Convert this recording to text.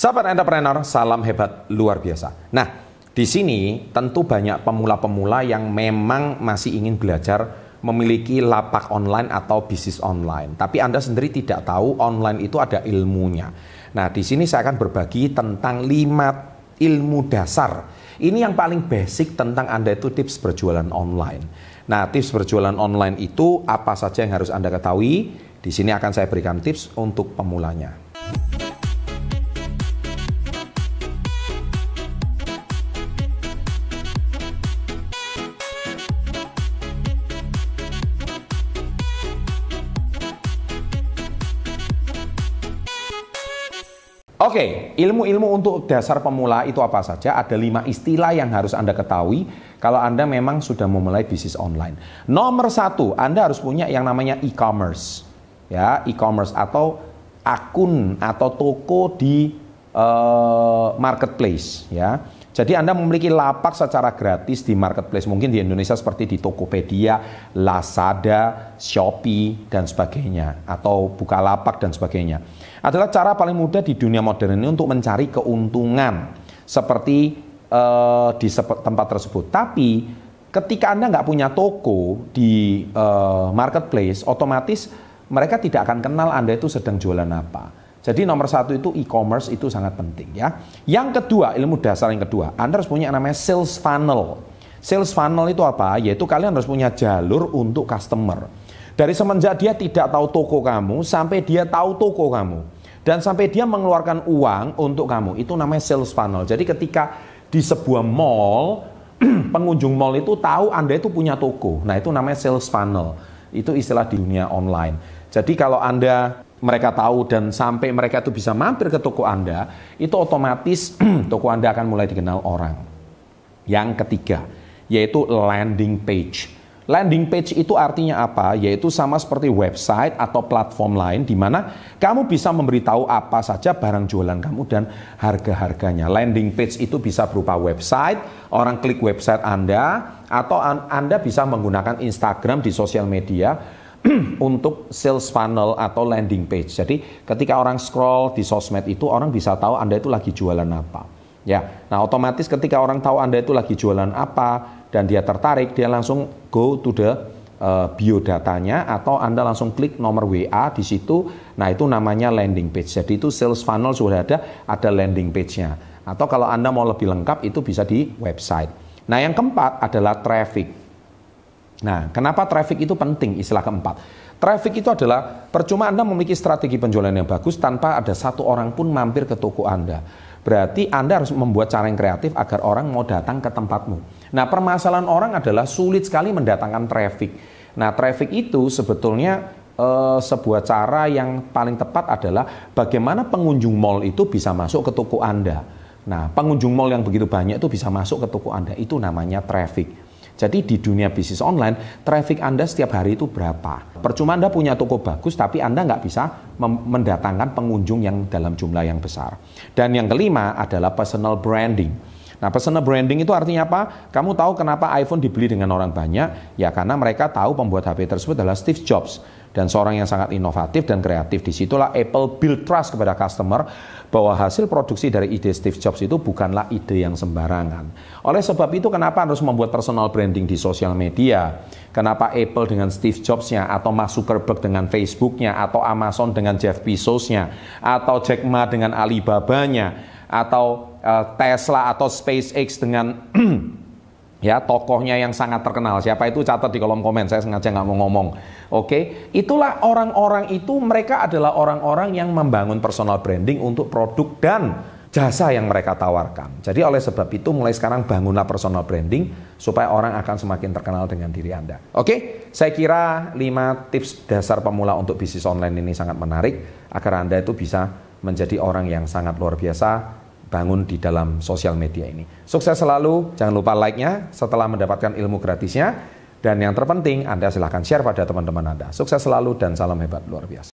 Sahabat entrepreneur, salam hebat luar biasa. Nah, di sini tentu banyak pemula-pemula yang memang masih ingin belajar memiliki lapak online atau bisnis online. Tapi Anda sendiri tidak tahu online itu ada ilmunya. Nah, di sini saya akan berbagi tentang lima ilmu dasar. Ini yang paling basic tentang Anda itu tips berjualan online. Nah, tips berjualan online itu apa saja yang harus Anda ketahui? Di sini akan saya berikan tips untuk pemulanya. Oke, ilmu-ilmu untuk dasar pemula itu apa saja? Ada lima istilah yang harus Anda ketahui kalau Anda memang sudah memulai bisnis online. Nomor satu, Anda harus punya yang namanya e-commerce. Ya, e-commerce atau akun atau toko di uh, marketplace. Ya, jadi Anda memiliki lapak secara gratis di marketplace. Mungkin di Indonesia seperti di Tokopedia, Lazada, Shopee, dan sebagainya. Atau Bukalapak dan sebagainya adalah cara paling mudah di dunia modern ini untuk mencari keuntungan seperti uh, di tempat tersebut. Tapi ketika Anda nggak punya toko di uh, marketplace, otomatis mereka tidak akan kenal Anda itu sedang jualan apa. Jadi nomor satu itu e-commerce itu sangat penting ya. Yang kedua, ilmu dasar yang kedua, Anda harus punya namanya sales funnel. Sales funnel itu apa? Yaitu kalian harus punya jalur untuk customer. Dari semenjak dia tidak tahu toko kamu sampai dia tahu toko kamu dan sampai dia mengeluarkan uang untuk kamu. Itu namanya sales funnel. Jadi ketika di sebuah mall pengunjung mall itu tahu Anda itu punya toko. Nah, itu namanya sales funnel. Itu istilah di dunia online. Jadi kalau Anda mereka tahu dan sampai mereka itu bisa mampir ke toko Anda, itu otomatis toko Anda akan mulai dikenal orang. Yang ketiga, yaitu landing page. Landing page itu artinya apa? Yaitu sama seperti website atau platform lain di mana kamu bisa memberitahu apa saja barang jualan kamu dan harga-harganya. Landing page itu bisa berupa website, orang klik website Anda atau Anda bisa menggunakan Instagram di sosial media untuk sales funnel atau landing page. Jadi ketika orang scroll di sosmed itu orang bisa tahu Anda itu lagi jualan apa. Ya, nah otomatis ketika orang tahu Anda itu lagi jualan apa, dan dia tertarik, dia langsung go to the uh, biodatanya atau Anda langsung klik nomor WA di situ. Nah, itu namanya landing page. Jadi itu sales funnel sudah ada, ada landing page-nya. Atau kalau Anda mau lebih lengkap itu bisa di website. Nah, yang keempat adalah traffic. Nah, kenapa traffic itu penting istilah keempat? Traffic itu adalah percuma Anda memiliki strategi penjualan yang bagus tanpa ada satu orang pun mampir ke toko Anda. Berarti Anda harus membuat cara yang kreatif agar orang mau datang ke tempatmu. Nah, permasalahan orang adalah sulit sekali mendatangkan traffic. Nah, traffic itu sebetulnya eh, sebuah cara yang paling tepat adalah bagaimana pengunjung mall itu bisa masuk ke toko Anda. Nah, pengunjung mall yang begitu banyak itu bisa masuk ke toko Anda. Itu namanya traffic. Jadi di dunia bisnis online, traffic Anda setiap hari itu berapa? Percuma Anda punya toko bagus, tapi Anda nggak bisa mendatangkan pengunjung yang dalam jumlah yang besar. Dan yang kelima adalah personal branding. Nah, personal branding itu artinya apa? Kamu tahu kenapa iPhone dibeli dengan orang banyak? Ya karena mereka tahu pembuat HP tersebut adalah Steve Jobs dan seorang yang sangat inovatif dan kreatif. Di situlah Apple build trust kepada customer bahwa hasil produksi dari ide Steve Jobs itu bukanlah ide yang sembarangan. Oleh sebab itu kenapa harus membuat personal branding di sosial media? Kenapa Apple dengan Steve Jobs-nya atau Mark Zuckerberg dengan Facebook-nya atau Amazon dengan Jeff Bezos-nya atau Jack Ma dengan Alibaba-nya atau uh, Tesla atau SpaceX dengan ya tokohnya yang sangat terkenal. Siapa itu catat di kolom komen. Saya sengaja nggak mau ngomong. Oke, itulah orang-orang itu mereka adalah orang-orang yang membangun personal branding untuk produk dan jasa yang mereka tawarkan. Jadi oleh sebab itu mulai sekarang bangunlah personal branding supaya orang akan semakin terkenal dengan diri Anda. Oke, saya kira 5 tips dasar pemula untuk bisnis online ini sangat menarik agar Anda itu bisa menjadi orang yang sangat luar biasa bangun di dalam sosial media ini. Sukses selalu, jangan lupa like-nya setelah mendapatkan ilmu gratisnya. Dan yang terpenting, Anda silahkan share pada teman-teman Anda. Sukses selalu dan salam hebat luar biasa.